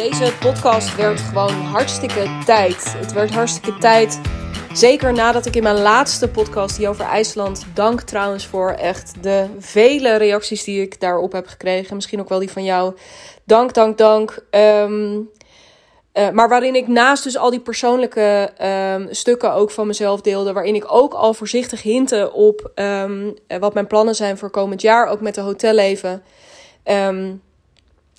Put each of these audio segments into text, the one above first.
Deze podcast werd gewoon hartstikke tijd. Het werd hartstikke tijd. Zeker nadat ik in mijn laatste podcast, die over IJsland, dank trouwens voor echt de vele reacties die ik daarop heb gekregen. Misschien ook wel die van jou. Dank, dank, dank. Ehm, eh, maar waarin ik naast dus al die persoonlijke ehm, stukken ook van mezelf deelde. Waarin ik ook al voorzichtig hintte op ehm, wat mijn plannen zijn voor komend jaar. Ook met de hotelleven.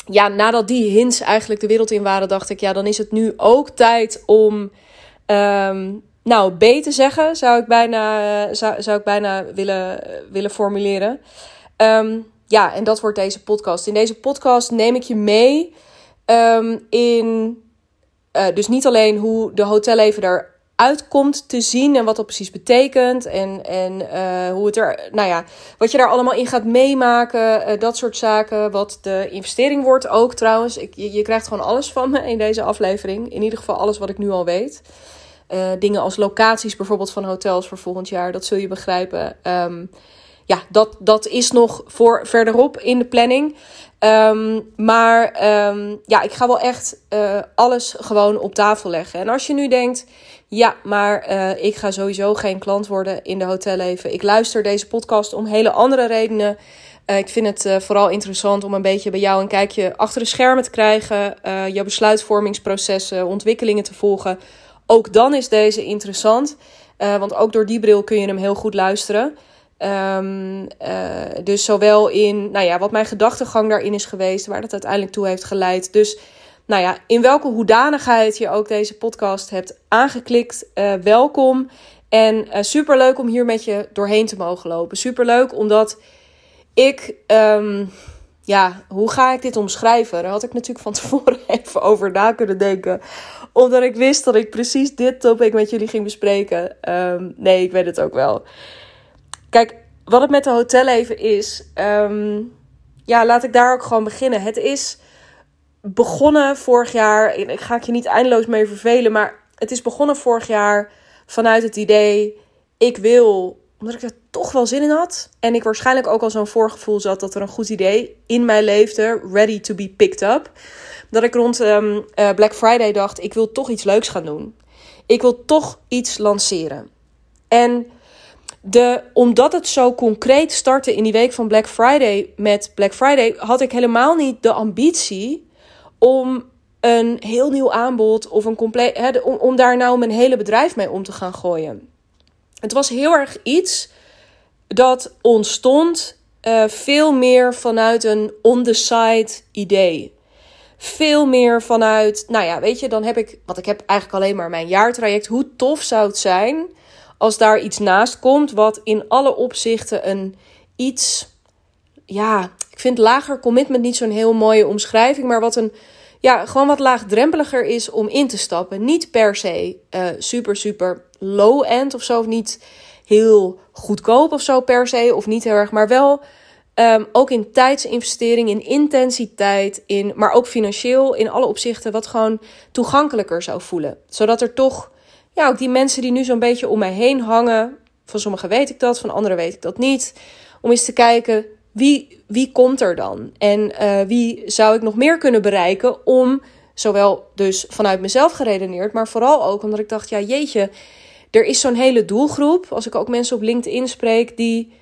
Ja, nadat die hints eigenlijk de wereld in waren, dacht ik, ja, dan is het nu ook tijd om, um, nou, B te zeggen, zou ik bijna, zou, zou ik bijna willen, willen formuleren. Um, ja, en dat wordt deze podcast. In deze podcast neem ik je mee um, in, uh, dus niet alleen hoe de hotelleven daar uitkomt te zien en wat dat precies betekent. En, en uh, hoe het er, nou ja, wat je daar allemaal in gaat meemaken. Uh, dat soort zaken. Wat de investering wordt ook trouwens. Ik, je, krijgt gewoon alles van me in deze aflevering. In ieder geval alles wat ik nu al weet. Uh, dingen als locaties bijvoorbeeld van hotels voor volgend jaar. Dat zul je begrijpen. Um, ja, dat, dat is nog voor verderop in de planning. Um, maar um, ja, ik ga wel echt uh, alles gewoon op tafel leggen. En als je nu denkt, ja, maar uh, ik ga sowieso geen klant worden in de hotelleven. Ik luister deze podcast om hele andere redenen. Uh, ik vind het vooral interessant om een beetje bij jou een kijkje achter de schermen te krijgen. jouw besluitvormingsprocessen, ontwikkelingen te volgen. Ook dan is deze interessant. want ook door die bril kun je hem heel goed luisteren. Um, uh, dus zowel in nou ja, wat mijn gedachtegang daarin is geweest, waar dat uiteindelijk toe heeft geleid. Dus nou ja, in welke hoedanigheid je ook deze podcast hebt aangeklikt, uh, welkom. En uh, super leuk om hier met je doorheen te mogen lopen. Super leuk omdat ik, um, ja, hoe ga ik dit omschrijven? Daar had ik natuurlijk van tevoren even over na kunnen denken. Omdat ik wist dat ik precies dit topic met jullie ging bespreken. Um, nee, ik weet het ook wel. Kijk, wat het met de hotelleven is. Um, ja, laat ik daar ook gewoon beginnen. Het is begonnen vorig jaar. Ik ga ik je niet eindeloos mee vervelen. Maar het is begonnen vorig jaar vanuit het idee. Ik wil, omdat ik er toch wel zin in had. En ik waarschijnlijk ook al zo'n voorgevoel zat dat er een goed idee in mij leefde. Ready to be picked up. Dat ik rond um, uh, Black Friday dacht: ik wil toch iets leuks gaan doen. Ik wil toch iets lanceren. En de, omdat het zo concreet startte in die week van Black Friday met Black Friday, had ik helemaal niet de ambitie om een heel nieuw aanbod of een compleet. Om, om daar nou mijn hele bedrijf mee om te gaan gooien. Het was heel erg iets dat ontstond uh, veel meer vanuit een on-the-side idee. Veel meer vanuit, nou ja, weet je, dan heb ik, want ik heb eigenlijk alleen maar mijn jaartraject. Hoe tof zou het zijn als daar iets naast komt wat in alle opzichten een iets, ja, ik vind lager commitment niet zo'n heel mooie omschrijving, maar wat een, ja, gewoon wat laagdrempeliger is om in te stappen. Niet per se uh, super, super low-end of zo, of niet heel goedkoop of zo per se, of niet heel erg, maar wel um, ook in tijdsinvestering, in intensiteit, in, maar ook financieel, in alle opzichten, wat gewoon toegankelijker zou voelen. Zodat er toch ja, ook die mensen die nu zo'n beetje om mij heen hangen. Van sommigen weet ik dat, van anderen weet ik dat niet. Om eens te kijken, wie, wie komt er dan? En uh, wie zou ik nog meer kunnen bereiken om, zowel dus vanuit mezelf geredeneerd, maar vooral ook omdat ik dacht, ja jeetje, er is zo'n hele doelgroep, als ik ook mensen op LinkedIn spreek, die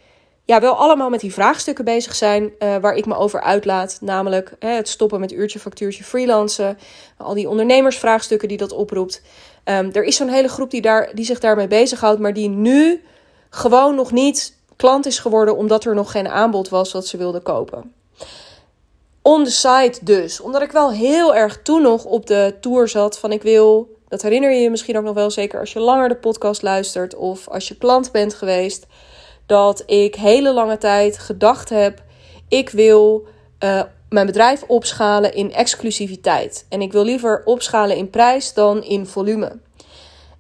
ja, wel allemaal met die vraagstukken bezig zijn uh, waar ik me over uitlaat. Namelijk hè, het stoppen met uurtje, factuurtje, freelancen. Al die ondernemersvraagstukken die dat oproept. Um, er is zo'n hele groep die, daar, die zich daarmee bezighoudt, maar die nu gewoon nog niet klant is geworden omdat er nog geen aanbod was wat ze wilden kopen. On the site dus, omdat ik wel heel erg toen nog op de tour zat van ik wil, dat herinner je je misschien ook nog wel zeker als je langer de podcast luistert of als je klant bent geweest, dat ik hele lange tijd gedacht heb, ik wil uh, mijn bedrijf opschalen in exclusiviteit. En ik wil liever opschalen in prijs dan in volume.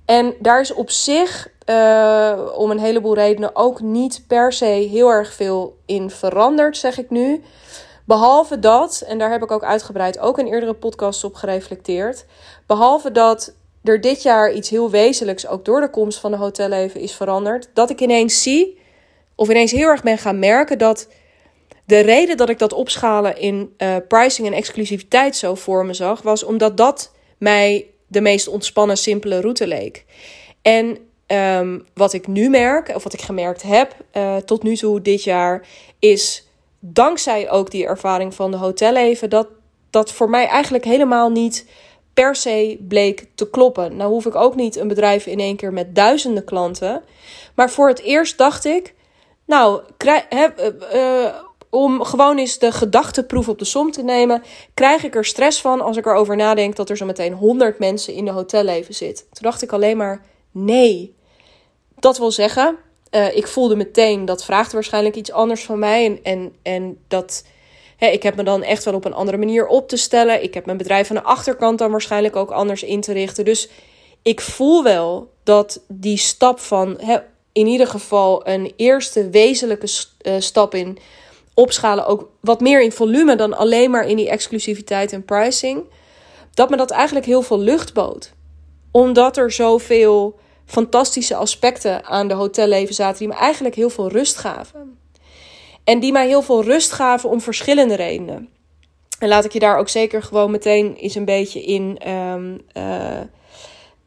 En daar is op zich, uh, om een heleboel redenen, ook niet per se heel erg veel in veranderd, zeg ik nu. Behalve dat, en daar heb ik ook uitgebreid ook in eerdere podcasts op gereflecteerd. Behalve dat er dit jaar iets heel wezenlijks, ook door de komst van de hotelleven, is veranderd. Dat ik ineens zie, of ineens heel erg ben gaan merken dat de reden dat ik dat opschalen in uh, pricing en exclusiviteit zo voor me zag, was omdat dat mij de meest ontspannen, simpele route leek. En um, wat ik nu merk, of wat ik gemerkt heb uh, tot nu toe dit jaar, is dankzij ook die ervaring van de hotelleven, dat dat voor mij eigenlijk helemaal niet per se bleek te kloppen. Nou hoef ik ook niet een bedrijf in één keer met duizenden klanten. Maar voor het eerst dacht ik, nou, krijg, uh, om gewoon eens de gedachteproef op de som te nemen, krijg ik er stress van als ik erover nadenk dat er zo meteen 100 mensen in de hotelleven zit. Toen dacht ik alleen maar nee. Dat wil zeggen, uh, ik voelde meteen dat vraagt waarschijnlijk iets anders van mij en, en, en dat ik heb me dan echt wel op een andere manier op te stellen. Ik heb mijn bedrijf aan de achterkant dan waarschijnlijk ook anders in te richten. Dus ik voel wel dat die stap van in ieder geval een eerste wezenlijke uh, stap in opschalen, ook wat meer in volume dan alleen maar in die exclusiviteit en pricing, dat me dat eigenlijk heel veel lucht bood. Omdat er zoveel fantastische aspecten aan de hotelleven zaten die me eigenlijk heel veel rust gaven. En die mij heel veel rust gaven om verschillende redenen. En laat ik je daar ook zeker gewoon meteen eens een beetje in. Ehm, eh,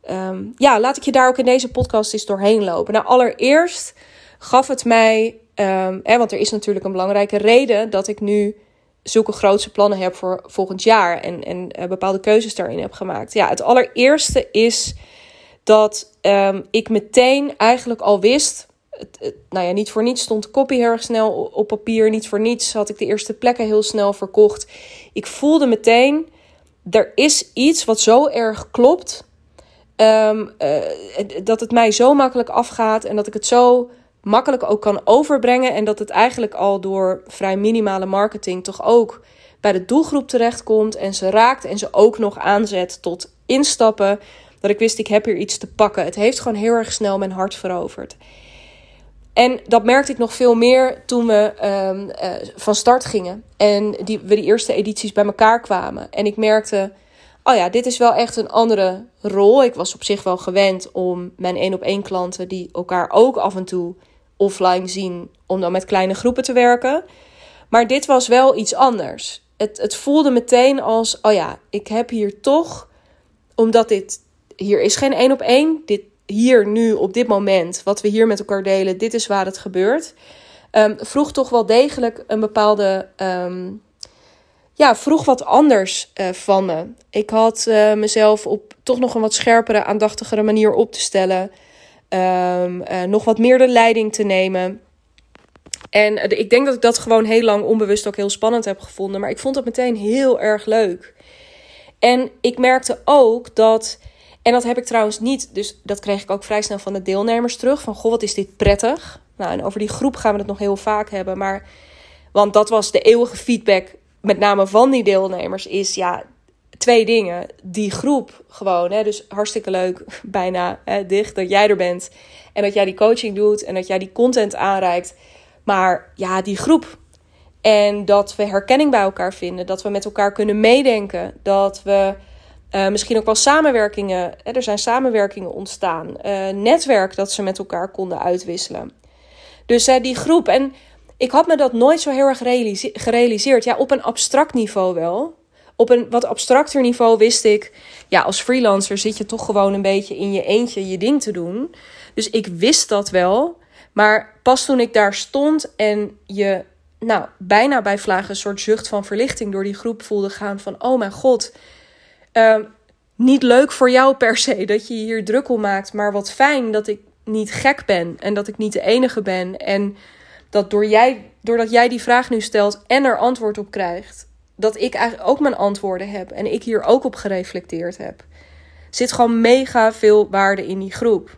ehm, ja, laat ik je daar ook in deze podcast eens doorheen lopen. Nou, allereerst gaf het mij. Um, hè, want er is natuurlijk een belangrijke reden dat ik nu zulke grootse plannen heb voor volgend jaar. En, en uh, bepaalde keuzes daarin heb gemaakt. Ja, het allereerste is dat ik meteen eigenlijk al wist nou ja, niet voor niets stond de copy heel erg snel op papier. Niet voor niets had ik de eerste plekken heel snel verkocht. Ik voelde meteen, er is iets wat zo erg klopt. Ehm, eh, dat het mij zo makkelijk afgaat en dat ik het zo makkelijk ook kan overbrengen. En dat het eigenlijk al door vrij minimale marketing toch ook bij de doelgroep terechtkomt. En ze raakt en ze ook nog aanzet tot instappen. Dat ik wist, ik heb hier iets te pakken. Het heeft gewoon heel erg snel mijn hart veroverd. En dat merkte ik nog veel meer toen we um, uh, van start gingen. En die, we die eerste edities bij elkaar kwamen. En ik merkte, oh ja, dit is wel echt een andere rol. Ik was op zich wel gewend om mijn één op één klanten, die elkaar ook af en toe offline zien, om dan met kleine groepen te werken. Maar dit was wel iets anders. Het, het voelde meteen als, oh ja, ik heb hier toch, omdat dit, hier is geen één op één. Dit, hier, nu, op dit moment, wat we hier met elkaar delen, dit is waar het gebeurt. Um, vroeg toch wel degelijk een bepaalde. Um, ja, vroeg wat anders uh, van me. Ik had uh, mezelf op toch nog een wat scherpere, aandachtigere manier op te stellen. Um, uh, nog wat meer de leiding te nemen. En ik denk dat ik dat gewoon heel lang onbewust ook heel spannend heb gevonden. Maar ik vond het meteen heel erg leuk. En ik merkte ook dat en dat heb ik trouwens niet, dus dat kreeg ik ook vrij snel van de deelnemers terug. Van goh, wat is dit prettig. Nou, en over die groep gaan we het nog heel vaak hebben. Maar, want dat was de eeuwige feedback, met name van die deelnemers, is ja, twee dingen. Die groep gewoon, hè, dus hartstikke leuk, bijna hè, dicht dat jij er bent. En dat jij die coaching doet en dat jij die content aanreikt. Maar ja, die groep. En dat we herkenning bij elkaar vinden. Dat we met elkaar kunnen meedenken. Dat we uh, misschien ook wel samenwerkingen. Hè, er zijn samenwerkingen ontstaan. Uh, netwerk dat ze met elkaar konden uitwisselen. Dus uh, die groep. En ik had me dat nooit zo heel erg gerealiseerd. Ja, op een abstract niveau wel. Op een wat abstracter niveau wist ik. Ja, als freelancer zit je toch gewoon een beetje in je eentje je ding te doen. Dus ik wist dat wel. Maar pas toen ik daar stond en je, nou, bijna bij vlagen een soort zucht van verlichting door die groep voelde gaan van: oh mijn god Ehm, niet leuk voor jou per se dat je hier druk om maakt, maar wat fijn dat ik niet gek ben en dat ik niet de enige ben. En dat door jij, doordat jij die vraag nu stelt en er antwoord op krijgt, dat ik eigenlijk ook mijn antwoorden heb en ik hier ook op gereflecteerd heb. Zit gewoon mega veel waarde in die groep.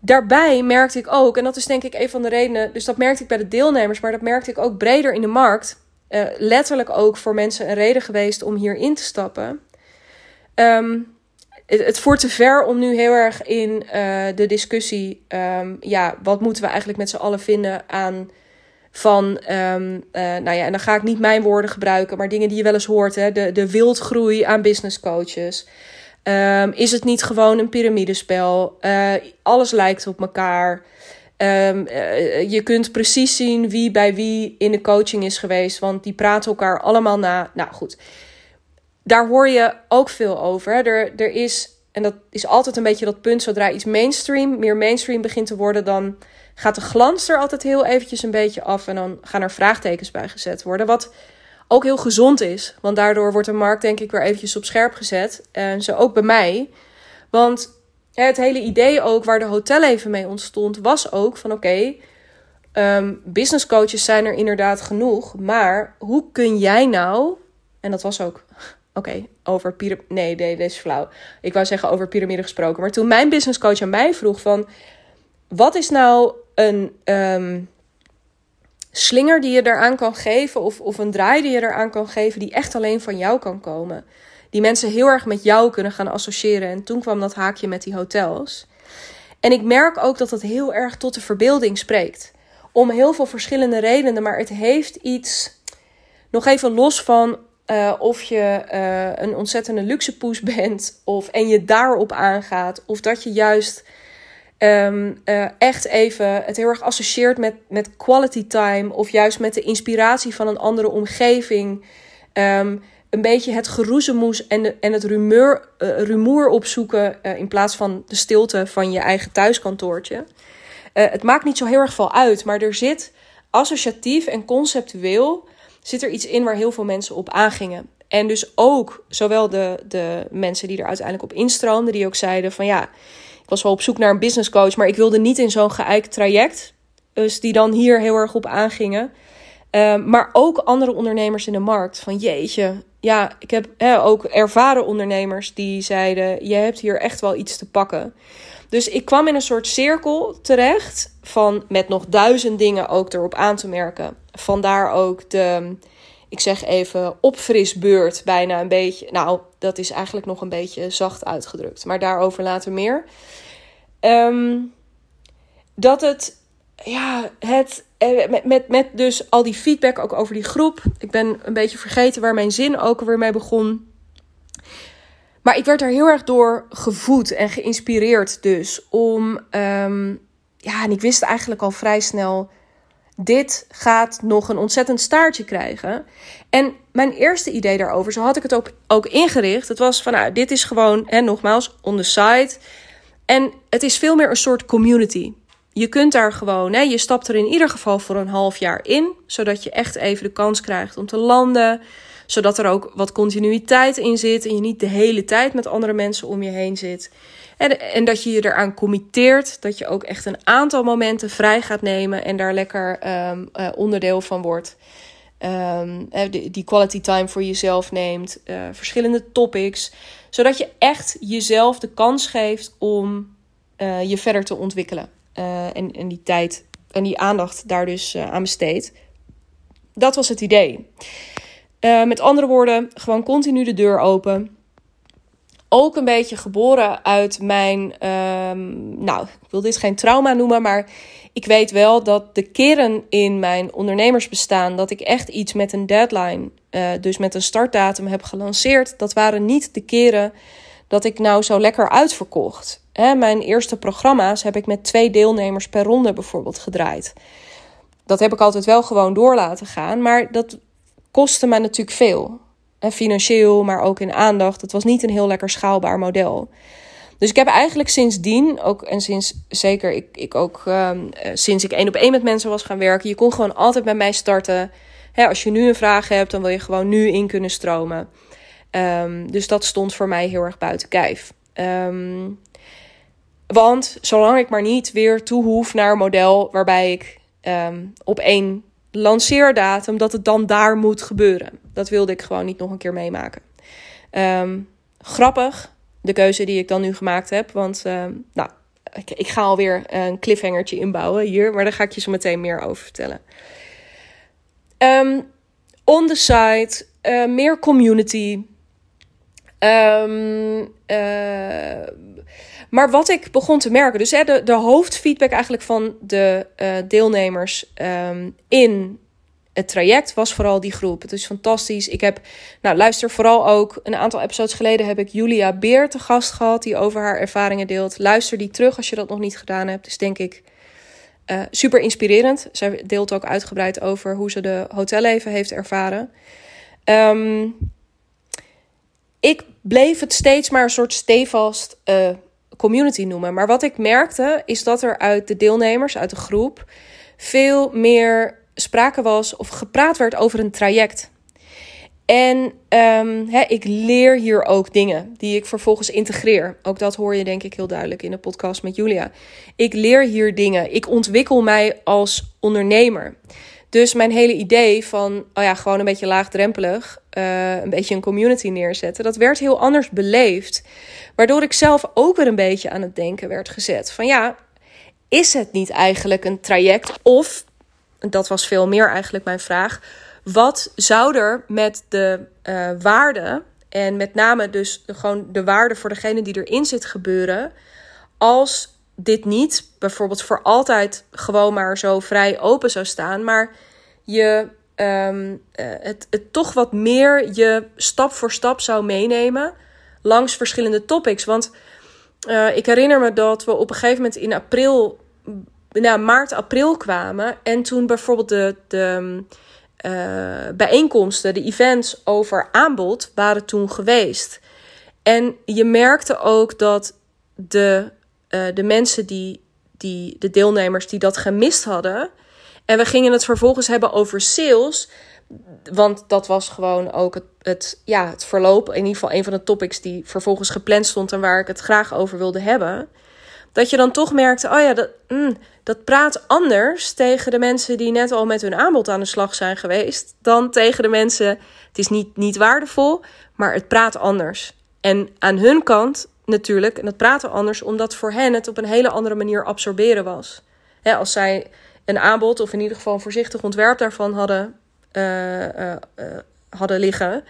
Daarbij merkte ik ook, en dat is denk ik een van de redenen, dus dat merkte ik bij de deelnemers, maar dat merkte ik ook breder in de markt uh, letterlijk ook voor mensen een reden geweest om hier in te stappen. Um, het, het, voert te ver om nu heel erg in uh, de discussie, um, ja, wat moeten we eigenlijk met z'n allen vinden aan van, um, uh, nou ja, en dan ga ik niet mijn woorden gebruiken, maar dingen die je wel eens hoort, hè, de, de wildgroei aan business coaches. Um, is het niet gewoon een piramidespel? Uh, alles lijkt op elkaar. Ehm, eh, je kunt precies zien wie bij wie in de coaching is geweest, want die praten elkaar allemaal na. Nou goed, daar hoor je ook veel over. Hè. Er, er is, en dat is altijd een beetje dat punt, zodra iets mainstream, meer mainstream begint te worden, dan gaat de glans er altijd heel eventjes een beetje af en dan gaan er vraagtekens bij gezet worden. Wat ook heel gezond is, want daardoor wordt de markt denk ik weer eventjes op scherp gezet. En zo ook bij mij. Want het hele idee ook waar de hotel even mee ontstond, was ook van oké, okay, ehm, business coaches zijn er inderdaad genoeg, maar hoe kun jij nou, en dat was ook, oké, over piramide, nee, nee, is flauw. Ik wou zeggen over piramide gesproken, maar toen mijn business coach aan mij vroeg van, wat is nou een ehm, slinger die je eraan kan geven, of, of een draai die je eraan kan geven, die echt alleen van jou kan komen? die mensen heel erg met jou kunnen gaan associëren. En toen kwam dat haakje met die hotels. En ik merk ook dat dat heel erg tot de verbeelding spreekt. Om heel veel verschillende redenen, maar het heeft iets. Nog even los van uh, of je uh, een ontzettende luxe poes bent of en je daarop aangaat, of dat je juist um, uh, echt even het heel erg associeert met, met quality time, of juist met de inspiratie van een andere omgeving. Um, een beetje het geroezemoes en, de, en het rumeur, uh, rumoer opzoeken uh, in plaats van de stilte van je eigen thuiskantoortje. Het maakt niet zo heel erg veel uit, maar er zit associatief en conceptueel zit er iets in waar heel veel mensen op aangingen. En dus ook zowel de, de mensen die er uiteindelijk op instroomden, die ook zeiden van ja, was wel op zoek naar een business coach, maar ik wilde niet in zo'n geëikt traject. Dus die dan hier heel erg op aangingen. maar ook andere ondernemers in de markt. Van jeetje, ja, ik heb hè, ook ervaren ondernemers die zeiden: Je hebt hier echt wel iets te pakken. Dus ik kwam in een soort cirkel terecht van met nog duizend dingen ook erop aan te merken. Vandaar ook de, ik zeg even, opfrisbeurt bijna een beetje. Nou, dat is eigenlijk nog een beetje zacht uitgedrukt, maar daarover later meer. Ehm, dat het, ja, het eh, met, met, met dus al die feedback ook over die groep. Ik ben een beetje vergeten waar mijn zin ook weer mee begon. Maar ik werd er heel erg door gevoed en geïnspireerd dus om... Um, ja, en ik wist eigenlijk al vrij snel... Dit gaat nog een ontzettend staartje krijgen. En mijn eerste idee daarover, zo had ik het ook, ook ingericht. Het was van, nou, dit is gewoon, en nogmaals, on the side. En het is veel meer een soort community. Je kunt daar gewoon, hè, je stapt er in ieder geval voor een half jaar in, zodat je echt even de kans krijgt om te landen. Zodat er ook wat continuïteit in zit en je niet de hele tijd met andere mensen om je heen zit. En, en dat je je eraan committeert, dat je ook echt een aantal momenten vrij gaat nemen en daar lekker um, uh, onderdeel van wordt. Um, die, die quality time voor jezelf neemt, uh, verschillende topics, zodat je echt jezelf de kans geeft om uh, je verder te ontwikkelen. En, en die tijd en die aandacht daar dus aan besteed. Dat was het idee. Met andere woorden, gewoon continu de deur open. Ook een beetje geboren uit mijn, um, nou, ik wil dit geen trauma noemen, maar ik weet wel dat de keren in mijn ondernemersbestaan dat ik echt iets met een deadline, dus met een startdatum heb gelanceerd, dat waren niet de keren dat ik nou zo lekker uitverkocht. Mijn eerste programma's heb ik met twee deelnemers per ronde bijvoorbeeld gedraaid. Dat heb ik altijd wel gewoon door laten gaan, maar dat kostte me natuurlijk veel. Financieel, maar ook in aandacht. Het was niet een heel lekker schaalbaar model. Dus ik heb eigenlijk sindsdien, ook en sinds zeker ik, ik ook uh, sinds ik één op één met mensen was gaan werken, je kon gewoon altijd met mij starten. Als je nu een vraag hebt, dan wil je gewoon nu in kunnen stromen. Um, dus dat stond voor mij heel erg buiten kijf. Um, want zolang ik maar niet weer toe hoef naar een model waarbij ik op één lanceerdatum, dat het dan daar moet gebeuren. Dat wilde ik gewoon niet nog een keer meemaken. Um, grappig, de keuze die ik dan nu gemaakt heb. Want um, nou, ik, ga alweer een cliffhangertje inbouwen hier, maar daar ga ik je zo meteen meer over vertellen. on the site, uh, meer community. Um, uh, maar wat ik begon te merken, dus hè, de, de hoofdfeedback eigenlijk van de uh, deelnemers um, in het traject was vooral die groep. Het is fantastisch. Ik heb, nou luister vooral ook, een aantal episodes geleden heb ik Julia Beer te gast gehad, die over haar ervaringen deelt. Luister die terug als je dat nog niet gedaan hebt. Dus denk ik uh, super inspirerend. Zij deelt ook uitgebreid over hoe ze de hotelleven heeft ervaren. Um, ik bleef het steeds maar een soort stevast uh, community noemen. Maar wat ik merkte is dat er uit de deelnemers, uit de groep, veel meer sprake was of gepraat werd over een traject. En um, ik leer hier ook dingen die ik vervolgens integreer. Ook dat hoor je denk ik heel duidelijk in de podcast met Julia. Ik leer hier dingen. Ik ontwikkel mij als ondernemer. Dus mijn hele idee van, oh ja, gewoon een beetje laagdrempelig, uh, een beetje een community neerzetten, dat werd heel anders beleefd. Waardoor ik zelf ook weer een beetje aan het denken werd gezet. Van ja, is het niet eigenlijk een traject? Of, dat was veel meer eigenlijk mijn vraag, wat zou er met de uh, waarde, en met name dus gewoon de waarde voor degene die erin zit gebeuren, als dit niet bijvoorbeeld voor altijd gewoon maar zo vrij open zou staan, maar je um, uh, het, het toch wat meer je stap voor stap zou meenemen langs verschillende topics. Want uh, ik herinner me dat we op een gegeven moment in april, nou, maart, april kwamen. En toen bijvoorbeeld de, de uh, bijeenkomsten, de events over aanbod waren toen geweest. En je merkte ook dat de uh, de mensen die, die, de deelnemers die dat gemist hadden. En we gingen het vervolgens hebben over sales. Want dat was gewoon ook het, het, ja, het verloop. In ieder geval een van de topics die vervolgens gepland stond en waar ik het graag over wilde hebben. Dat je dan toch merkte, oh ja, dat, mm, dat praat anders tegen de mensen die net al met hun aanbod aan de slag zijn geweest. Dan tegen de mensen, het is niet, niet waardevol, maar het praat anders. En aan hun kant natuurlijk, en dat praten anders, omdat voor hen het op een hele andere manier absorberen was. als zij een aanbod, of in ieder geval een voorzichtig ontwerp daarvan hadden, uh, hadden liggen,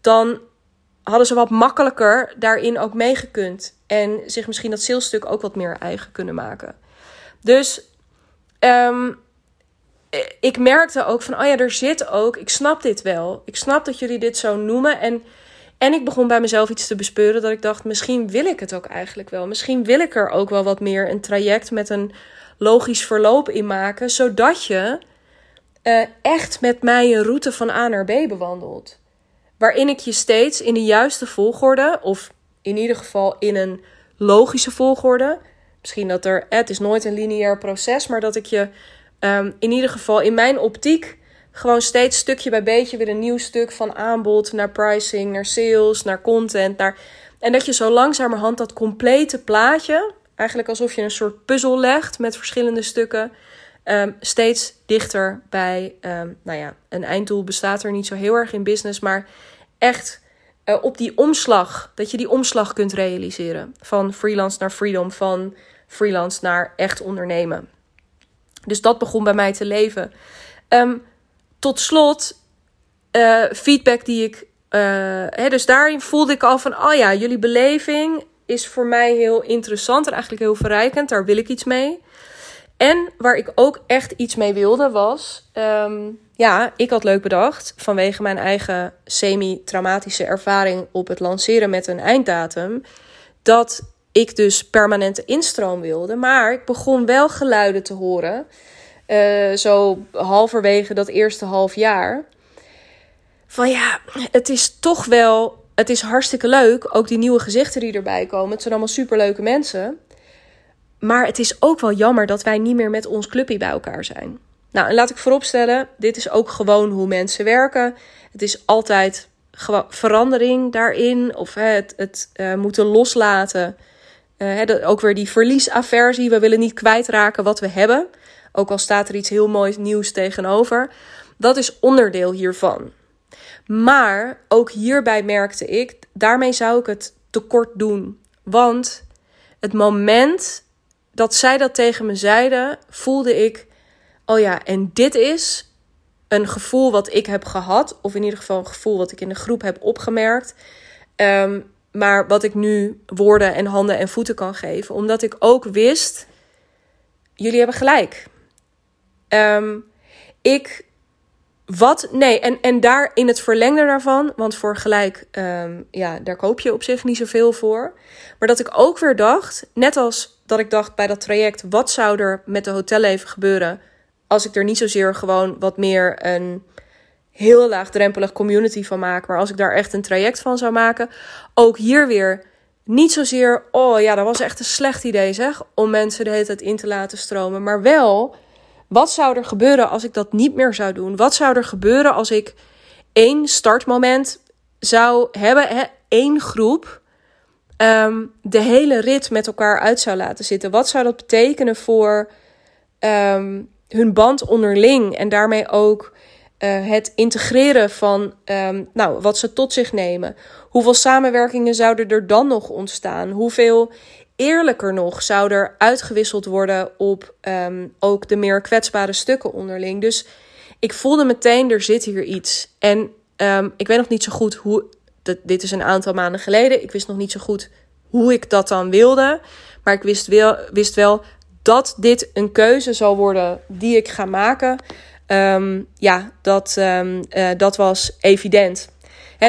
dan hadden ze wat makkelijker daarin ook meegekund. En zich misschien dat salesstuk ook wat meer eigen kunnen maken. Dus um, ik merkte ook van, oh ja, er zit ook, ik snap dit wel. Ik snap dat jullie dit zo noemen. En en ik begon bij mezelf iets te bespeuren dat ik dacht: misschien wil ik het ook eigenlijk wel. Misschien wil ik er ook wel wat meer een traject met een logisch verloop in maken, zodat je uh, echt met mij een route van A naar B bewandelt. Waarin ik je steeds in de juiste volgorde, of in ieder geval in een logische volgorde. Misschien dat er, het is nooit een lineair proces, maar dat ik je um, in ieder geval in mijn optiek gewoon steeds stukje bij beetje weer een nieuw stuk van aanbod naar pricing, naar sales, naar content. Naar... En dat je zo langzamerhand dat complete plaatje, eigenlijk alsof je een soort puzzel legt met verschillende stukken, um, steeds dichter bij, um, nou ja, een einddoel bestaat er niet zo heel erg in business, maar echt uh, op die omslag, dat je die omslag kunt realiseren. Van freelance naar freedom, van freelance naar echt ondernemen. Dus dat begon bij mij te leven. Um, tot slot, uh, feedback die ik. Uh, hè, dus daarin voelde ik al van: oh ja, jullie beleving is voor mij heel interessant en eigenlijk heel verrijkend. Daar wil ik iets mee. En waar ik ook echt iets mee wilde was. Um, ja, ik had leuk bedacht vanwege mijn eigen semi-traumatische ervaring op het lanceren met een einddatum. Dat ik dus permanente instroom wilde. Maar ik begon wel geluiden te horen uh, zo halverwege dat eerste half jaar. Van ja, het is toch wel. Het is hartstikke leuk. Ook die nieuwe gezichten die erbij komen. Het zijn allemaal superleuke mensen. Maar het is ook wel jammer dat wij niet meer met ons clubje bij elkaar zijn. Nou, en laat ik vooropstellen: dit is ook gewoon hoe mensen werken. Het is altijd verandering daarin. Of het, het uh, moeten loslaten. Uh, ook weer die verliesaversie. We willen niet kwijtraken wat we hebben. Ook al staat er iets heel moois nieuws tegenover. Dat is onderdeel hiervan. Maar ook hierbij merkte ik, daarmee zou ik het tekort doen. Want het moment dat zij dat tegen me zeiden, voelde ik: oh ja, en dit is een gevoel wat ik heb gehad, of in ieder geval een gevoel wat ik in de groep heb opgemerkt. Um, maar wat ik nu woorden en handen en voeten kan geven, omdat ik ook wist: jullie hebben gelijk. Um, ik. Wat? Nee, en, en daar in het verlengde daarvan, want voor gelijk, um, ja, daar koop je op zich niet zoveel voor. Maar dat ik ook weer dacht, net als dat ik dacht bij dat traject: wat zou er met de hotelleven gebeuren als ik er niet zozeer gewoon wat meer een heel laagdrempelig community van maak, maar als ik daar echt een traject van zou maken, ook hier weer niet zozeer, oh ja, dat was echt een slecht idee zeg, om mensen de hele tijd in te laten stromen, maar wel, wat zou er gebeuren als ik dat niet meer zou doen? Wat zou er gebeuren als ik één startmoment zou hebben, hè, één groep, ehm, de hele rit met elkaar uit zou laten zitten? Wat zou dat betekenen voor ehm, hun band onderling en daarmee ook uh, het integreren van um, nou, wat ze tot zich nemen. Hoeveel samenwerkingen zouden er dan nog ontstaan? Hoeveel eerlijker nog zou er uitgewisseld worden op um, ook de meer kwetsbare stukken onderling? Dus ik voelde meteen, er zit hier iets. En um, ik weet nog niet zo goed hoe. Dat, dit is een aantal maanden geleden. Ik wist nog niet zo goed hoe ik dat dan wilde. Maar ik wist wel, wist wel dat dit een keuze zal worden die ik ga maken. Um, ja, dat, uh, dat was evident.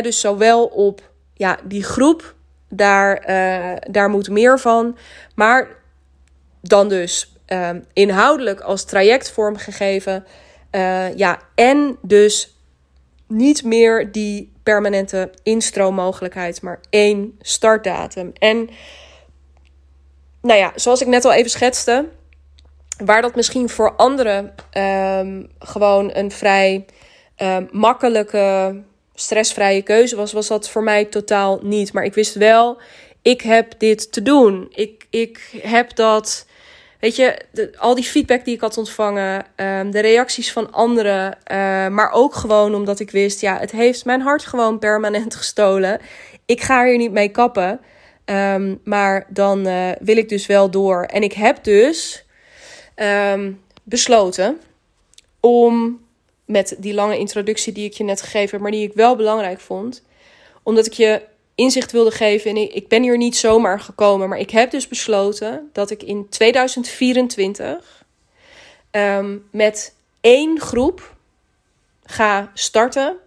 Dus zowel op ja, die groep, daar, uh, daar moet meer van. Maar dan dus um, inhoudelijk als traject vormgegeven. Uh, ja, en dus niet meer die permanente instroommogelijkheid, maar één startdatum. En nou ja, zoals ik net al even schetste, Waar dat misschien voor anderen um, gewoon een vrij makkelijke, stressvrije keuze was, was dat voor mij totaal niet. Maar ik wist wel, ik heb dit te doen. Ik, ik heb dat. Weet je, al die feedback die ik had ontvangen, um, de reacties van anderen, uh, maar ook gewoon omdat ik wist, ja, het heeft mijn hart gewoon permanent gestolen. Ik ga hier niet mee kappen, um, maar dan uh, wil ik dus wel door. En ik heb dus um, besloten om met die lange introductie die ik je net gegeven heb, maar die ik wel belangrijk vond, omdat ik je inzicht wilde geven. En ik ben hier niet zomaar gekomen, maar ik heb dus besloten dat ik in 2024 um, ehm, met één groep ga starten.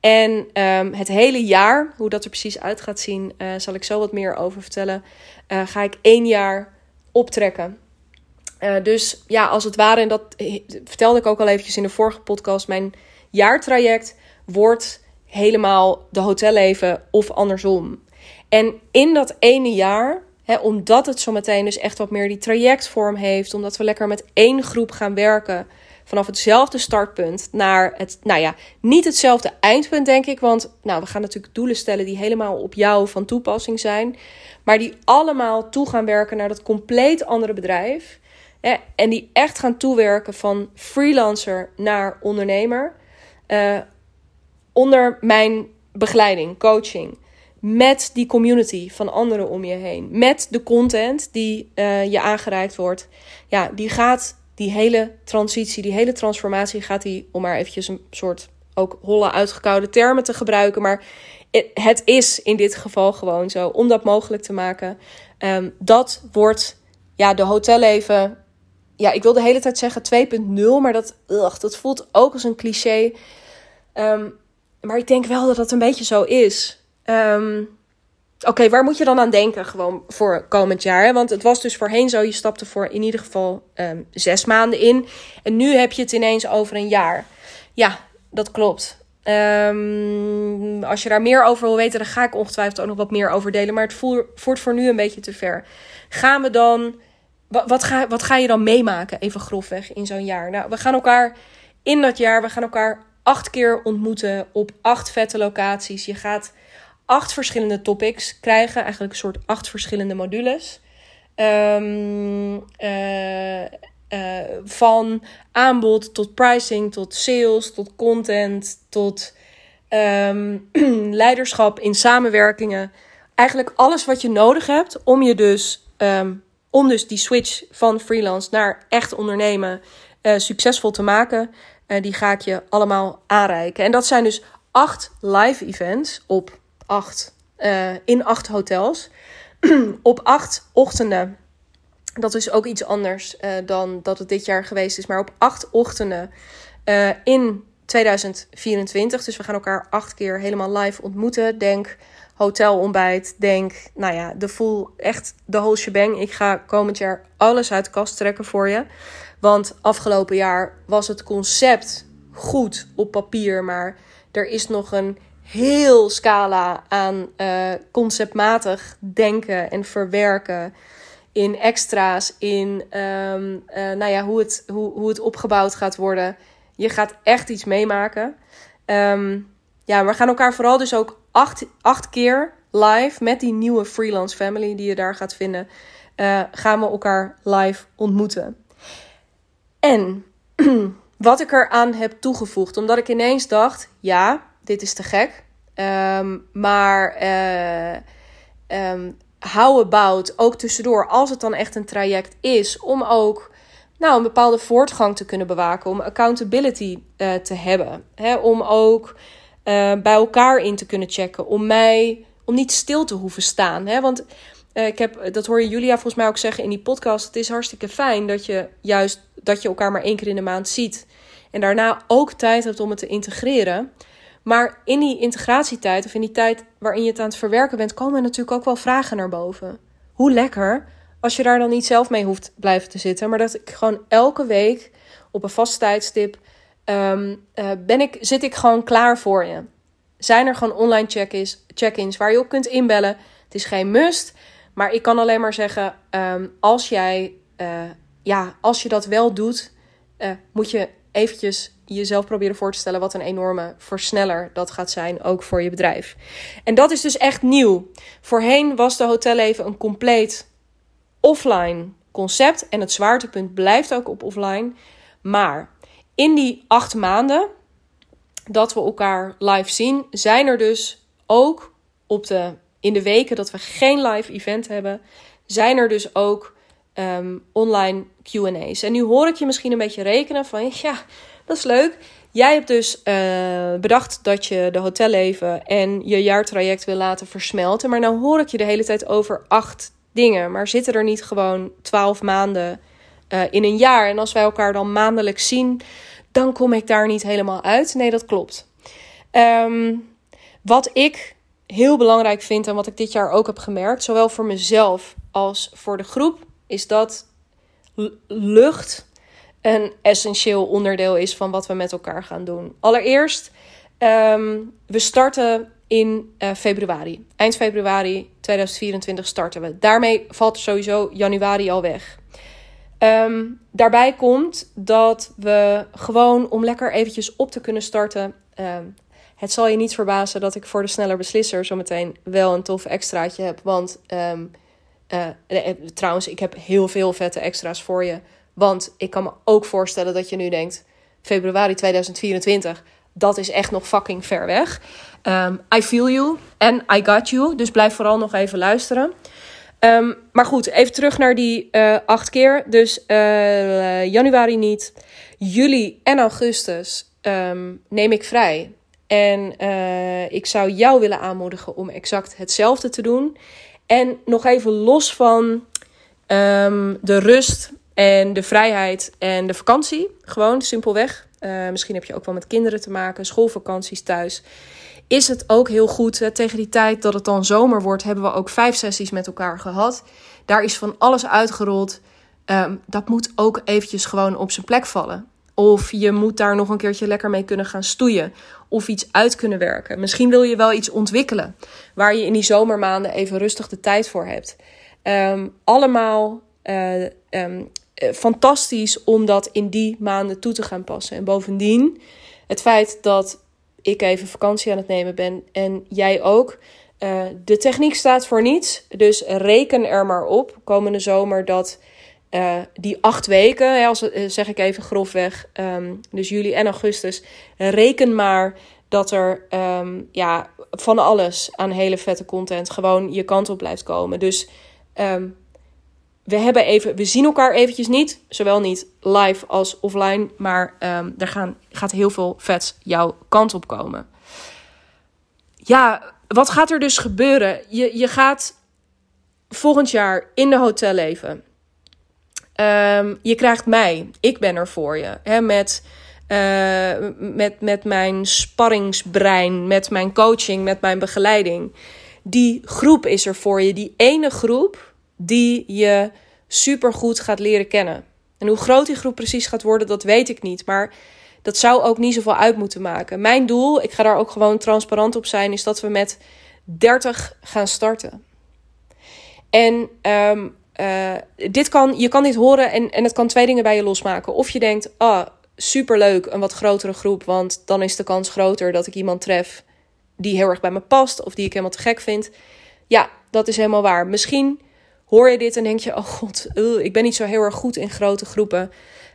En um, het hele jaar, hoe dat er precies uit gaat zien, uh, zal ik zo wat meer over vertellen. Uh, ga ik één jaar optrekken. Uh, dus ja, als het ware, en dat vertelde ik ook al eventjes in de vorige podcast, mijn jaartraject wordt helemaal de hotelleven of andersom. En in dat ene jaar, hè, omdat het zometeen dus echt wat meer die trajectvorm heeft, omdat we lekker met één groep gaan werken vanaf hetzelfde startpunt naar het, nou ja, niet hetzelfde eindpunt, denk ik. Want nou, we gaan natuurlijk doelen stellen die helemaal op jou van toepassing zijn. Maar die allemaal toe gaan werken naar dat compleet andere bedrijf en die echt gaan toewerken van freelancer naar ondernemer. Uh, onder mijn begeleiding, coaching. Met die community van anderen om je heen. Met de content die uh, je aangereikt wordt. Ja, die gaat die hele transitie, die hele transformatie gaat die, om maar eventjes een soort ook holle uitgekoude termen te gebruiken. Maar het is in dit geval gewoon zo. Om dat mogelijk te maken. Um, dat wordt ja, de hotelleven ja, ik wil de hele tijd zeggen 2.0, maar dat, ugh, dat voelt ook als een cliché. Um, maar ik denk wel dat dat een beetje zo is. Um, Oké, waar moet je dan aan denken gewoon voor komend jaar? Want het was dus voorheen zo, je stapte voor in ieder geval um, zes maanden in. En nu heb je het ineens over een jaar. Ja, dat klopt. Als je daar meer over wil weten, dan ga ik ongetwijfeld ook nog wat meer over delen. Maar het voert voor nu een beetje te ver. Gaan we dan wat, ga, wat ga je dan meemaken, even grofweg, in zo'n jaar? Nou, we gaan elkaar in dat jaar, we gaan elkaar acht keer ontmoeten op acht vette locaties. Je gaat acht verschillende topics krijgen, eigenlijk een soort acht verschillende modules. Um, uh, uh, van aanbod tot pricing, tot sales, tot content, tot um, leiderschap in samenwerkingen. Eigenlijk alles wat je nodig hebt om je dus um, om dus die switch van freelance naar echt ondernemen uh, succesvol te maken. Uh, die ga ik je allemaal aanreiken. En dat zijn dus acht live events op acht, uh, in acht hotels. op acht ochtenden. Dat is ook iets anders dan dat het dit jaar geweest is. Maar op acht ochtenden in 2024. Dus we gaan elkaar acht keer helemaal live ontmoeten. Denk hotelontbijt denk, nou ja, de full, echt de whole shebang. Ik ga komend jaar alles uit de kast trekken voor je. Want afgelopen jaar was het concept goed op papier, maar er is nog een heel scala aan uh, conceptmatig denken en verwerken. In extra's, in um, uh, nou ja, hoe, het, hoe, hoe het opgebouwd gaat worden. Je gaat echt iets meemaken. Um, ja, we gaan elkaar vooral dus ook acht, acht keer live met die nieuwe freelance family die je daar gaat vinden. Uh, gaan we elkaar live ontmoeten. En wat ik eraan heb toegevoegd, omdat ik ineens dacht: ja, dit is te gek. Um, maar uh, um, how about ook tussendoor, als het dan echt een traject is, om ook nou, een bepaalde voortgang te kunnen bewaken, om accountability uh, te hebben. Hè, om ook uh, bij elkaar in te kunnen checken, om mij, om niet stil te hoeven staan. Hè, want uh, ik heb, dat hoor je Julia volgens mij ook zeggen in die podcast. Het is hartstikke fijn dat je juist dat je elkaar maar één keer in de maand ziet. En daarna ook tijd hebt om het te integreren. Maar in die integratietijd, of in die tijd waarin je het aan het verwerken bent, komen natuurlijk ook wel vragen naar boven. Hoe lekker als je daar dan niet zelf mee hoeft blijven te zitten, maar dat ik gewoon elke week op een vast tijdstip um, uh, ben ik, zit ik gewoon klaar voor je. Zijn er gewoon online check-ins check waar je op kunt inbellen. Het is geen must, maar ik kan alleen maar zeggen: um, als jij, uh, ja, als je dat wel doet, uh, moet je eventjes jezelf proberen voor te stellen wat een enorme versneller dat gaat zijn, ook voor je bedrijf. En dat is dus echt nieuw. Voorheen was de hotelleven een compleet offline concept en het zwaartepunt blijft ook op offline. Maar in die acht maanden dat we elkaar live zien, zijn er dus ook op de, in de weken dat we geen live event hebben, zijn er dus ook um, online QA's. En nu hoor ik je misschien een beetje rekenen van ja, dat is leuk. Jij hebt dus uh, bedacht dat je de hotelleven en je jaartraject wil laten versmelten. Maar nou hoor ik je de hele tijd over acht dingen. Maar zitten er niet gewoon twaalf maanden uh, in een jaar? En als wij elkaar dan maandelijk zien, dan kom ik daar niet helemaal uit. Nee, dat klopt. Um, wat ik heel belangrijk vind en wat ik dit jaar ook heb gemerkt, zowel voor mezelf als voor de groep, is dat lucht een essentieel onderdeel is van wat we met elkaar gaan doen. Allereerst, um, we starten in uh, februari. Eind februari 2024 starten we. Daarmee valt sowieso januari al weg. Um, daarbij komt dat we gewoon om lekker eventjes op te kunnen starten. Um, het zal je niet verbazen dat ik voor de sneller beslisser zometeen wel een tof extraatje heb. Want um, uh, trouwens, ik heb heel veel vette extra's voor je. Want ik kan me ook voorstellen dat je nu denkt: februari 2024, dat is echt nog fucking ver weg. I feel you and I got you. Dus blijf vooral nog even luisteren. Um, maar goed, even terug naar die uh, acht keer. Dus uh, januari niet. Juli en augustus um, neem ik vrij. En uh, ik zou jou willen aanmoedigen om exact hetzelfde te doen. En nog even los van um, de rust en de vrijheid en de vakantie. Gewoon simpelweg. Misschien heb je ook wel met kinderen te maken, schoolvakanties thuis. Is het ook heel goed. Tegen die tijd dat het dan zomer wordt, hebben we ook vijf sessies met elkaar gehad. Daar is van alles uitgerold. Um, dat moet ook eventjes gewoon op zijn plek vallen. Of je moet daar nog een keertje lekker mee kunnen gaan stoeien. Of iets uit kunnen werken. Misschien wil je wel iets ontwikkelen. Waar je in die zomermaanden even rustig de tijd voor hebt. Um, allemaal uh, um, fantastisch om dat in die maanden toe te gaan passen. En bovendien, het feit dat ik even vakantie aan het nemen ben en jij ook. Uh, de techniek staat voor niets. Dus reken er maar op komende zomer dat uh, die acht weken, ja, als, uh, zeg ik even grofweg, um, dus juli en augustus, reken maar dat er um, ja, van alles aan hele vette content gewoon je kant op blijft komen. Dus um, we, hebben even, we zien elkaar eventjes niet, zowel niet live als offline, maar er gaan, gaat heel veel vets jouw kant op komen. Ja, wat gaat er dus gebeuren? Je, je gaat volgend jaar in de hotel leven. Um, je krijgt mij. Ik ben er voor je. Hè, met, uh, met, met mijn sparringsbrein, met mijn coaching, met mijn begeleiding. die groep is er voor je. Die ene groep die je supergoed gaat leren kennen. En hoe groot die groep precies gaat worden, dat weet ik niet. Maar dat zou ook niet zoveel uit moeten maken. Mijn doel, ik ga daar ook gewoon transparant op zijn, is dat we met 30 gaan starten. En um, uh, dit kan, je kan dit horen en, en het kan twee dingen bij je losmaken. Of je denkt, ah, superleuk, een wat grotere groep, want dan is de kans groter dat ik iemand tref die heel erg bij me past of die ik helemaal te gek vind. Ja, dat is helemaal waar. Misschien hoor je dit en denk je: oh god, ik ben niet zo heel erg goed in grote groepen.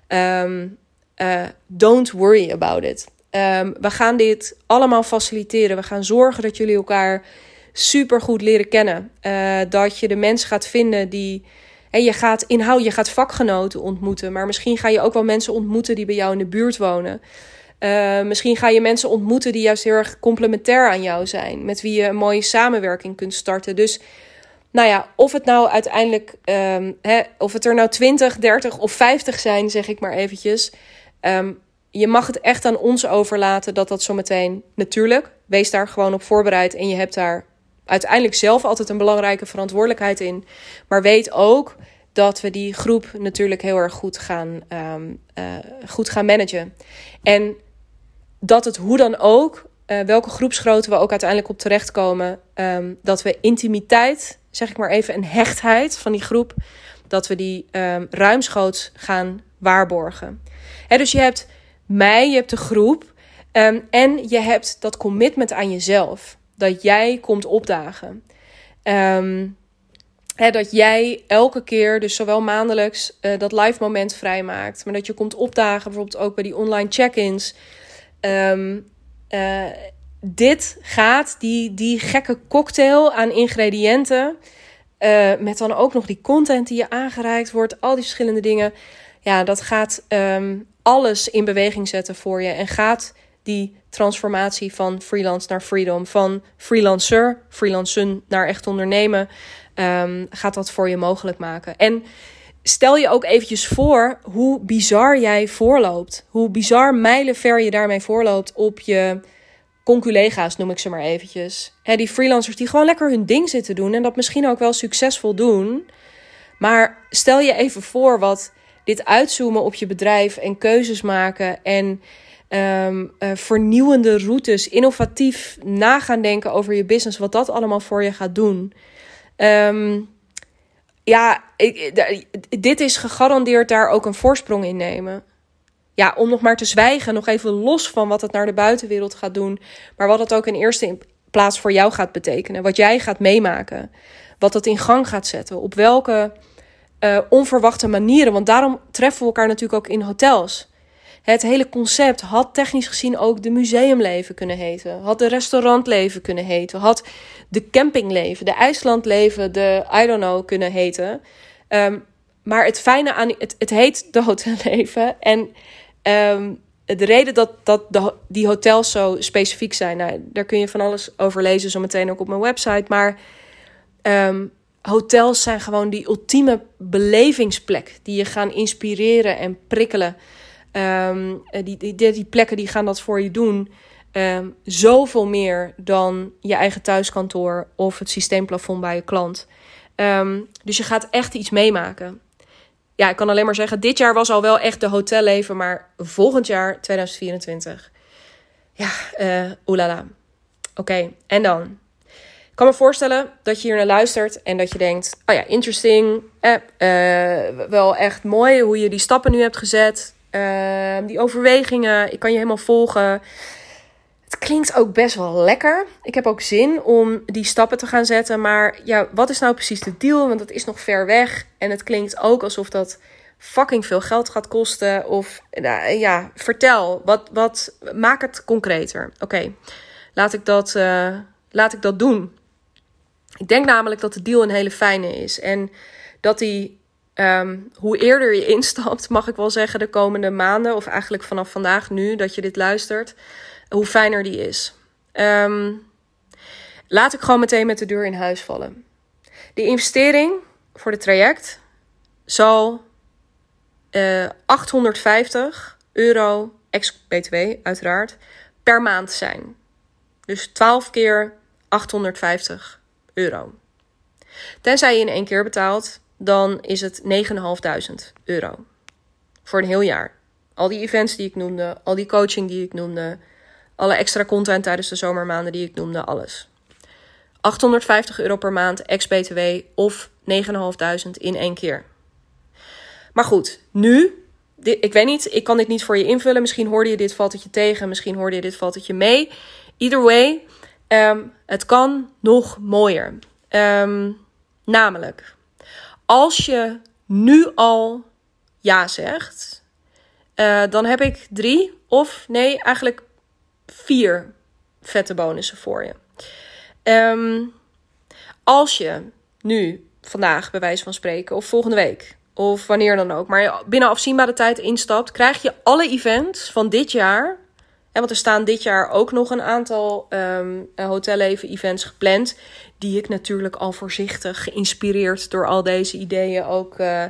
Um, uh, don't worry about it. Um, we gaan dit allemaal faciliteren. We gaan zorgen dat jullie elkaar super goed leren kennen. Uh, dat je de mensen gaat vinden die. En je gaat inhoud, je gaat vakgenoten ontmoeten. Maar misschien ga je ook wel mensen ontmoeten die bij jou in de buurt wonen. Uh, misschien ga je mensen ontmoeten die juist heel erg complementair aan jou zijn. Met wie je een mooie samenwerking kunt starten. Dus nou ja, of het nou uiteindelijk, um, hè, of het er nou 20, 30 of 50 zijn, zeg ik maar eventjes. Um, je mag het echt aan ons overlaten dat dat zometeen natuurlijk. Wees daar gewoon op voorbereid en je hebt daar uiteindelijk zelf altijd een belangrijke verantwoordelijkheid in. Maar weet ook dat we die groep natuurlijk heel erg goed gaan, um, uh, goed gaan managen. En dat het hoe dan ook, uh, welke groepsgrootte we ook uiteindelijk op terechtkomen, um, dat we intimiteit zeg ik maar even, een hechtheid van die groep, dat we die um, ruimschoots gaan waarborgen. Dus je hebt mij, je hebt de groep um, en je hebt dat commitment aan jezelf. Dat jij komt opdagen. Um, dat jij elke keer, dus zowel maandelijks, uh, dat live moment vrijmaakt. Maar dat je komt opdagen, bijvoorbeeld ook bij die online check-ins. Uh, dit gaat, die, die gekke cocktail aan ingrediënten. Uh, met dan ook nog die content die je aangereikt wordt. Al die verschillende dingen. Ja, dat gaat um, alles in beweging zetten voor je. En gaat die transformatie van freelance naar freedom. Van freelancer, freelancen naar echt ondernemen. Um, gaat dat voor je mogelijk maken. En stel je ook eventjes voor hoe bizar jij voorloopt. Hoe bizar mijlenver je daarmee voorloopt op je conculega's noem ik ze maar eventjes. Die freelancers die gewoon lekker hun ding zitten doen en dat misschien ook wel succesvol doen. Maar stel je even voor wat dit uitzoomen op je bedrijf en keuzes maken en um, uh, vernieuwende routes, innovatief nagaan denken over je business, wat dat allemaal voor je gaat doen. Um, ja, ik, dit is gegarandeerd daar ook een voorsprong in nemen ja, om nog maar te zwijgen, nog even los van wat het naar de buitenwereld gaat doen, maar wat het ook in eerste plaats voor jou gaat betekenen, wat jij gaat meemaken, wat het in gang gaat zetten, op welke uh, onverwachte manieren, want daarom treffen we elkaar natuurlijk ook in hotels. Het hele concept had technisch gezien ook de museumleven kunnen heten, had de restaurantleven kunnen heten, had de campingleven, de IJslandleven, de I don't know kunnen heten. Um, maar het fijne aan het, het heet de hotelleven en Um, de reden dat, dat die hotels zo specifiek zijn, nou, daar kun je van alles over lezen, zometeen ook op mijn website. Maar um, hotels zijn gewoon die ultieme belevingsplek die je gaan inspireren en prikkelen. Um, die, die, die, plekken die gaan dat voor je doen. Um, zoveel meer dan je eigen thuiskantoor of het systeemplafond bij je klant. Dus je gaat echt iets meemaken ja, ik kan alleen maar zeggen, dit jaar was al wel echt de hotelleven, maar volgend jaar, 2024, ja, uh, oelala. Oké, en dan? Ik kan me voorstellen dat je hier naar luistert en dat je denkt, oh ja, interesting, eh, wel echt mooi hoe je die stappen nu hebt gezet, uh, die overwegingen, ik kan je helemaal volgen. Klinkt ook best wel lekker. Ik heb ook zin om die stappen te gaan zetten. Maar ja, wat is nou precies de deal? Want dat is nog ver weg. En het klinkt ook alsof dat fucking veel geld gaat kosten. Of nou, ja, vertel. Wat, wat, maak het concreter. Oké, laat, ik dat, uh, laat ik dat doen. Ik denk namelijk dat de deal een hele fijne is. En dat die, um, hoe eerder je instapt, mag ik wel zeggen, de komende maanden. Of eigenlijk vanaf vandaag nu dat je dit luistert hoe fijner die is. Um, laat ik gewoon meteen met de deur in huis vallen. De investering voor het traject zal uh, eh, 850 euro, ex-BTW uiteraard, per maand zijn. Dus 12 keer 850 euro. Tenzij je in één keer betaalt, dan is het 9.500 euro. Voor een heel jaar. Al die events die ik noemde, al die coaching die ik noemde, alle extra content tijdens de zomermaanden die ik noemde, alles. 850 euro per maand ex-BTW of 9.500 in één keer. Maar goed, nu, ik weet niet, ik kan dit niet voor je invullen. Misschien hoorde je dit, valt het je tegen, misschien hoorde je dit, valt het je mee. Either way, um, het kan nog mooier. Um, namelijk, als je nu al ja zegt, uh, dan heb ik drie of nee, eigenlijk vier vette bonussen voor je. Um, als je nu, vandaag bij wijze van spreken, of volgende week, of wanneer dan ook, maar binnen afzienbare tijd instapt, krijg je alle events van dit jaar. En want er staan dit jaar ook nog een aantal um, hotelleven-events gepland. Die ik natuurlijk al voorzichtig, geïnspireerd door al deze ideeën, ook. Uh,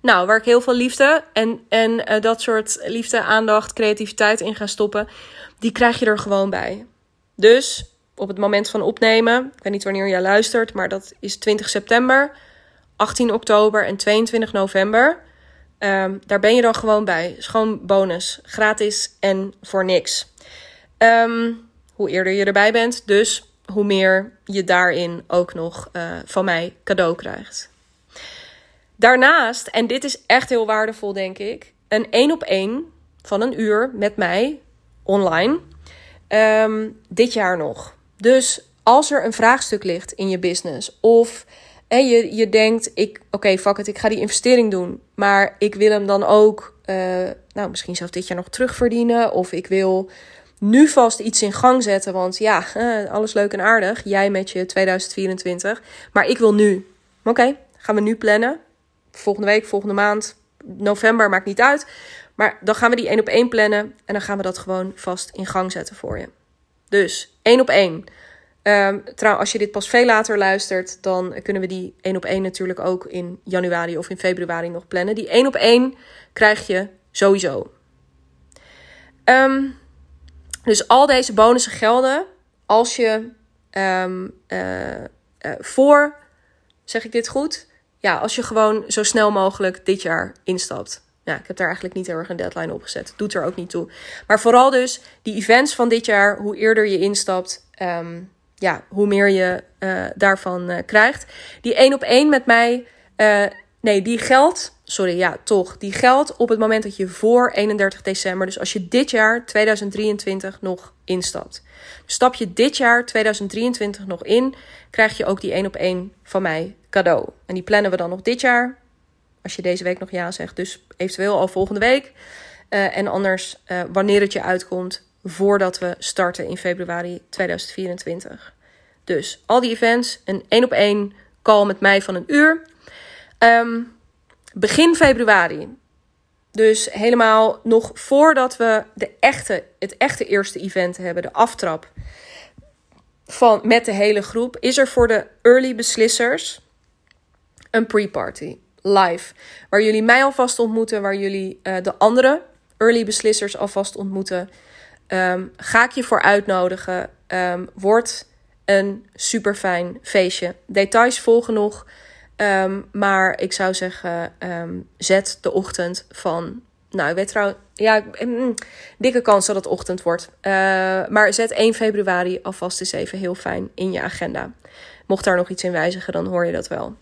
nou, waar ik heel veel liefde en, en uh, dat soort liefde, aandacht, creativiteit in ga stoppen. Die krijg je er gewoon bij. Dus op het moment van opnemen, ik weet niet wanneer jij luistert, maar dat is 20 september, 18 oktober en 22 november. Um, daar ben je dan gewoon bij. Is gewoon bonus. Gratis en voor niks. Um, hoe eerder je erbij bent, dus hoe meer je daarin ook nog uh, van mij cadeau krijgt. Daarnaast, en dit is echt heel waardevol, denk ik, een één op één van een uur met mij online. Um, dit jaar nog. Dus als er een vraagstuk ligt in je business of en je, je denkt, ik, oké, okay, fuck it, ik ga die investering doen, maar ik wil hem dan ook, uh, nou, misschien zelfs dit jaar nog terugverdienen, of ik wil nu vast iets in gang zetten, want ja, uh, alles leuk en aardig, jij met je 2024, maar ik wil nu. Oké, gaan we nu plannen. Volgende week, volgende maand, november, maakt niet uit. Maar dan gaan we die één op één plannen en dan gaan we dat gewoon vast in gang zetten voor je. Dus één op één. Um, trouw, als je dit pas veel later luistert, dan kunnen we die één op één natuurlijk ook in januari of in februari nog plannen. Die één op één krijg je sowieso. Um, dus al deze bonussen gelden als je um, uh, uh, voor, zeg ik dit goed? Ja, als je gewoon zo snel mogelijk dit jaar instapt. Ja, ik heb daar eigenlijk niet heel erg een deadline op gezet. Doet er ook niet toe. Maar vooral dus die events van dit jaar, hoe eerder je instapt, um, ja, hoe meer je uh, daarvan uh, krijgt. Die één op één met mij, uh, nee, die geldt, sorry, ja, toch, die geldt op het moment dat je voor 31 december, dus als je dit jaar 2023 nog instapt. Dus stap je dit jaar 2023 nog in, krijg je ook die één op één van mij cadeau. En die plannen we dan nog dit jaar, als je deze week nog ja zegt, dus eventueel al volgende week. Uh, en anders, uh, wanneer het je uitkomt, voordat we starten in februari 2024. Dus al die events, een één op één call met mij van een uur. Um, begin februari. Dus helemaal nog voordat we de echte, het echte eerste event hebben, de aftrap van, met de hele groep, is er voor de early beslissers een pre-party live. Waar jullie mij alvast ontmoeten, waar jullie uh, de andere early beslissers alvast ontmoeten. Um, ga ik je voor uitnodigen. Um, wordt een super fijn feestje. Details volgen nog. Um, maar ik zou zeggen, zet de ochtend van. Nou, ik weet trouwens. Ja, mm, dikke kans dat het ochtend wordt. Uh, maar zet 1 februari alvast eens even heel fijn in je agenda. Mocht daar nog iets in wijzigen, dan hoor je dat wel.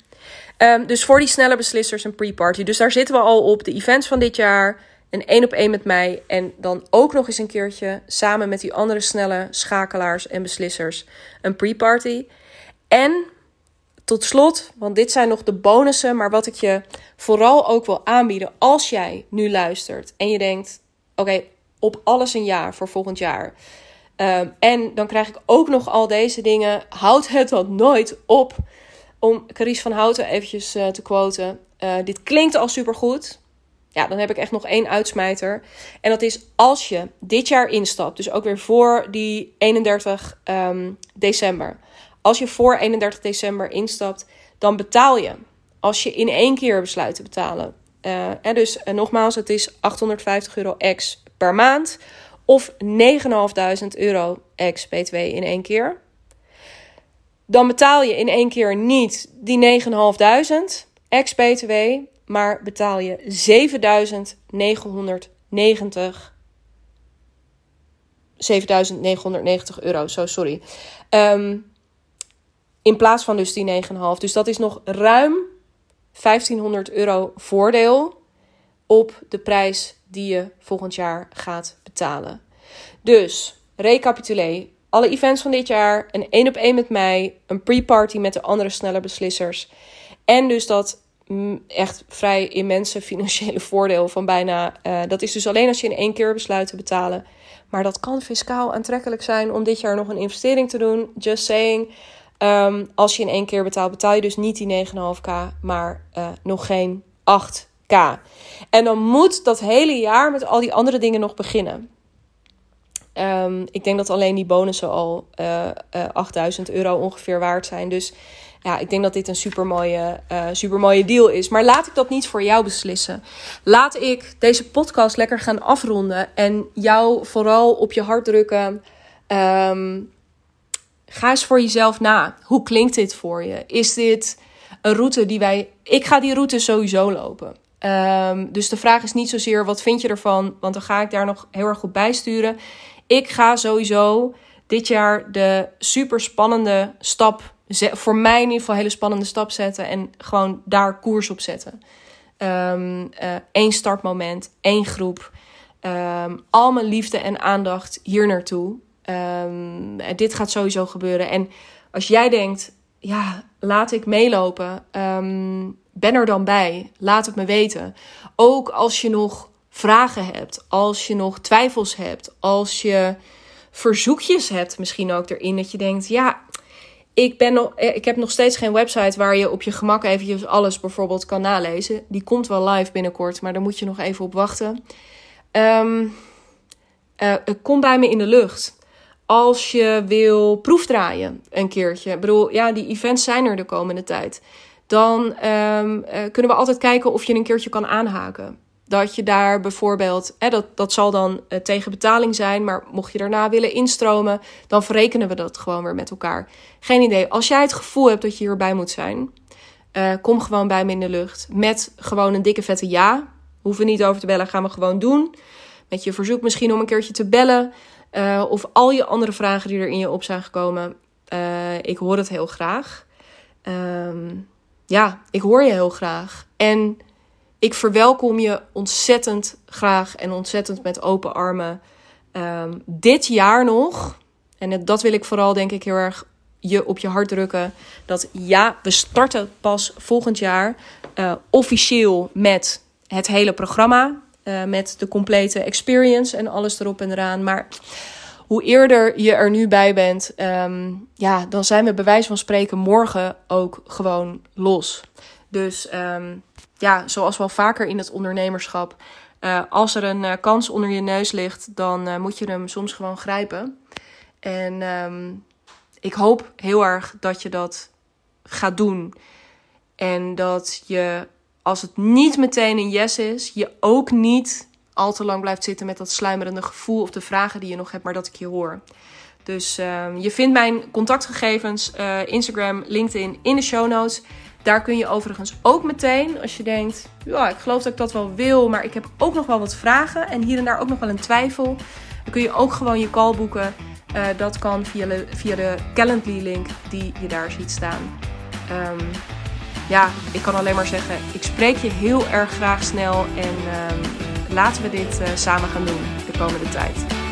Um, dus voor die snelle beslissers een pre-party. Dus daar zitten we al op. De events van dit jaar. Een één op één met mij. En dan ook nog eens een keertje samen met die andere snelle schakelaars en beslissers een pre-party. En tot slot, want dit zijn nog de bonussen. Maar wat ik je vooral ook wil aanbieden als jij nu luistert. En je denkt, oké, op alles een jaar voor volgend jaar. Um, en dan krijg ik ook nog al deze dingen. Houd het dan nooit op om Carice van Houten eventjes uh, te quoten. Uh, dit klinkt al supergoed. Ja, dan heb ik echt nog één uitsmijter. En dat is als je dit jaar instapt, dus ook weer voor die 31 um, ehm, december. Als je voor 31 december instapt, dan betaal je. Als je in één keer besluit te betalen. Uh, en dus nogmaals, het is 850 euro ex per maand. Of 9.500 euro ex BTW in één keer. Dan betaal je in één keer niet die 9.500 ex-BTW, maar betaal je 7.990 7.990 euro, zo sorry. Ehm, in plaats van dus die 9,5. Dus dat is nog ruim 1500 euro voordeel op de prijs die je volgend jaar gaat betalen. Dus, recapituleer. Alle events van dit jaar, een 1 op 1 met mij, een pre-party met de andere snelle beslissers. En dus dat mm, echt vrij immense financiële voordeel van bijna. Uh, dat is dus alleen als je in één keer besluit te betalen. Maar dat kan fiscaal aantrekkelijk zijn om dit jaar nog een investering te doen. Just saying. Um, als je in één keer betaalt, betaal je dus niet die 9,5k, maar uh, nog geen 8k. En dan moet dat hele jaar met al die andere dingen nog beginnen. Um, ik denk dat alleen die bonussen al uh, uh, 8000 euro ongeveer waard zijn. Dus ja, ik denk dat dit een supermooie, uh, supermooie deal is. Maar laat ik dat niet voor jou beslissen. Laat ik deze podcast lekker gaan afronden en jou vooral op je hart drukken. Um, ga eens voor jezelf na. Hoe klinkt dit voor je? Is dit een route die wij. Ik ga die route sowieso lopen. Um, dus de vraag is niet zozeer wat vind je ervan, want dan ga ik daar nog heel erg goed bij sturen. Ik ga sowieso dit jaar de super spannende stap voor mij in ieder geval een hele spannende stap zetten en gewoon daar koers op zetten. Um, uh, één startmoment, één groep. Um, al mijn liefde en aandacht hier naartoe. Um, dit gaat sowieso gebeuren. En als jij denkt, ja, laat ik meelopen, ben er dan bij. Laat het me weten. Ook als je nog vragen hebt, als je nog twijfels hebt, als je verzoekjes hebt, misschien ook erin dat je denkt, ja, ik, ben nog, eh, ik heb nog steeds geen website waar je op je gemak eventjes alles bijvoorbeeld kan nalezen. Die komt wel live binnenkort, maar daar moet je nog even op wachten. Um, uh, kom bij me in de lucht. Als je wil proefdraaien een keertje. Ik bedoel, ja, die events zijn er de komende tijd. Dan um, uh, kunnen we altijd kijken of je een keertje kan aanhaken. Dat je daar bijvoorbeeld, hè, dat, dat zal dan uh, tegen betaling zijn, maar mocht je daarna willen instromen, dan verrekenen we dat gewoon weer met elkaar. Geen idee. Als jij het gevoel hebt dat je hierbij moet zijn, uh, kom gewoon bij me in de lucht. Met gewoon een dikke vette ja. Hoeven niet over te bellen, gaan we gewoon doen. Met je verzoek misschien om een keertje te bellen. Uh, of al je andere vragen die er in je op zijn gekomen. ik hoor het heel graag. Um, ja, ik hoor je heel graag. En ik verwelkom je ontzettend graag en ontzettend met open armen. Um, dit jaar nog, en dat wil ik vooral denk ik heel erg je op je hart drukken. Dat ja, we starten pas volgend jaar uh, officieel met het hele programma. Uh, met de complete experience en alles erop en eraan. Maar hoe eerder je er nu bij bent, um, ja, dan zijn we bij wijze van spreken morgen ook gewoon los. Dus um, ja, zoals wel vaker in het ondernemerschap. Uh, als er een uh, kans onder je neus ligt, dan uh, moet je hem soms gewoon grijpen. En um, ik hoop heel erg dat je dat gaat doen. En dat je, als het niet meteen een yes is, je ook niet al te lang blijft zitten met dat sluimerende gevoel of de vragen die je nog hebt, maar dat ik je hoor. Dus um, je vindt mijn contactgegevens, Instagram, LinkedIn in de show notes. Daar kun je overigens ook meteen, als je denkt, ja, ik geloof dat ik dat wel wil, maar ik heb ook nog wel wat vragen en hier en daar ook nog wel een twijfel. Dan kun je ook gewoon je call boeken. Uh, dat kan via de, via de Calendly-link die je daar ziet staan. Um, ja, ik kan alleen maar zeggen, ik spreek je heel erg graag snel en um, laten we dit uh, samen gaan doen de komende tijd.